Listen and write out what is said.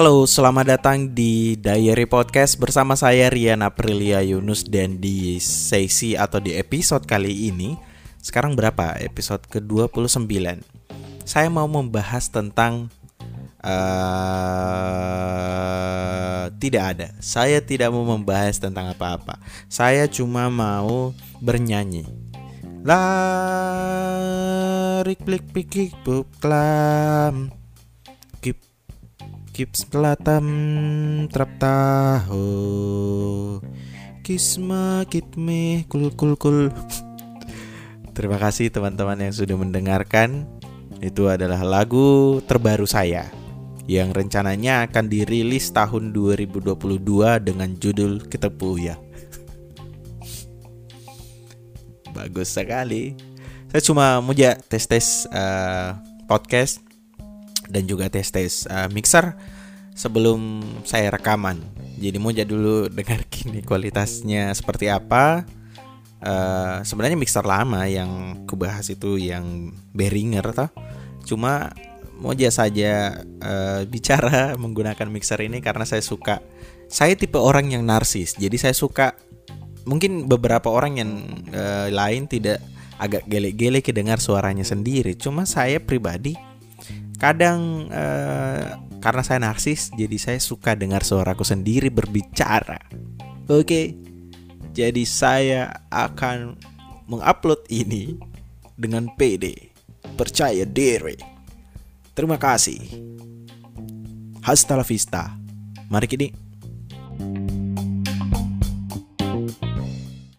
Halo, selamat datang di Diary Podcast bersama saya Rian Aprilia Yunus dan di sesi atau di episode kali ini sekarang berapa? Episode ke-29. Saya mau membahas tentang uh, tidak ada. Saya tidak mau membahas tentang apa-apa. Saya cuma mau bernyanyi. Larik plik pikik buklam Kips pelatam trap tahu. Kisma kitme kul kul kul. Terima kasih teman-teman yang sudah mendengarkan. Itu adalah lagu terbaru saya Yang rencananya akan dirilis tahun 2022 dengan judul Ketepu ya Bagus sekali. Saya cuma mau tes-tes uh, podcast dan juga tes-tes uh, mixer sebelum saya rekaman. Jadi mau jadi dulu dengar kini kualitasnya seperti apa. Uh, sebenarnya mixer lama yang kubahas itu yang Behringer toh. Cuma mau aja saja uh, bicara menggunakan mixer ini karena saya suka. Saya tipe orang yang narsis. Jadi saya suka mungkin beberapa orang yang uh, lain tidak agak gelek-gelek dengar suaranya sendiri. Cuma saya pribadi kadang uh, karena saya narsis jadi saya suka dengar suaraku sendiri berbicara. Oke? Okay? jadi saya akan mengupload ini dengan PD percaya diri. Terima kasih. Hasta la vista. Mari kini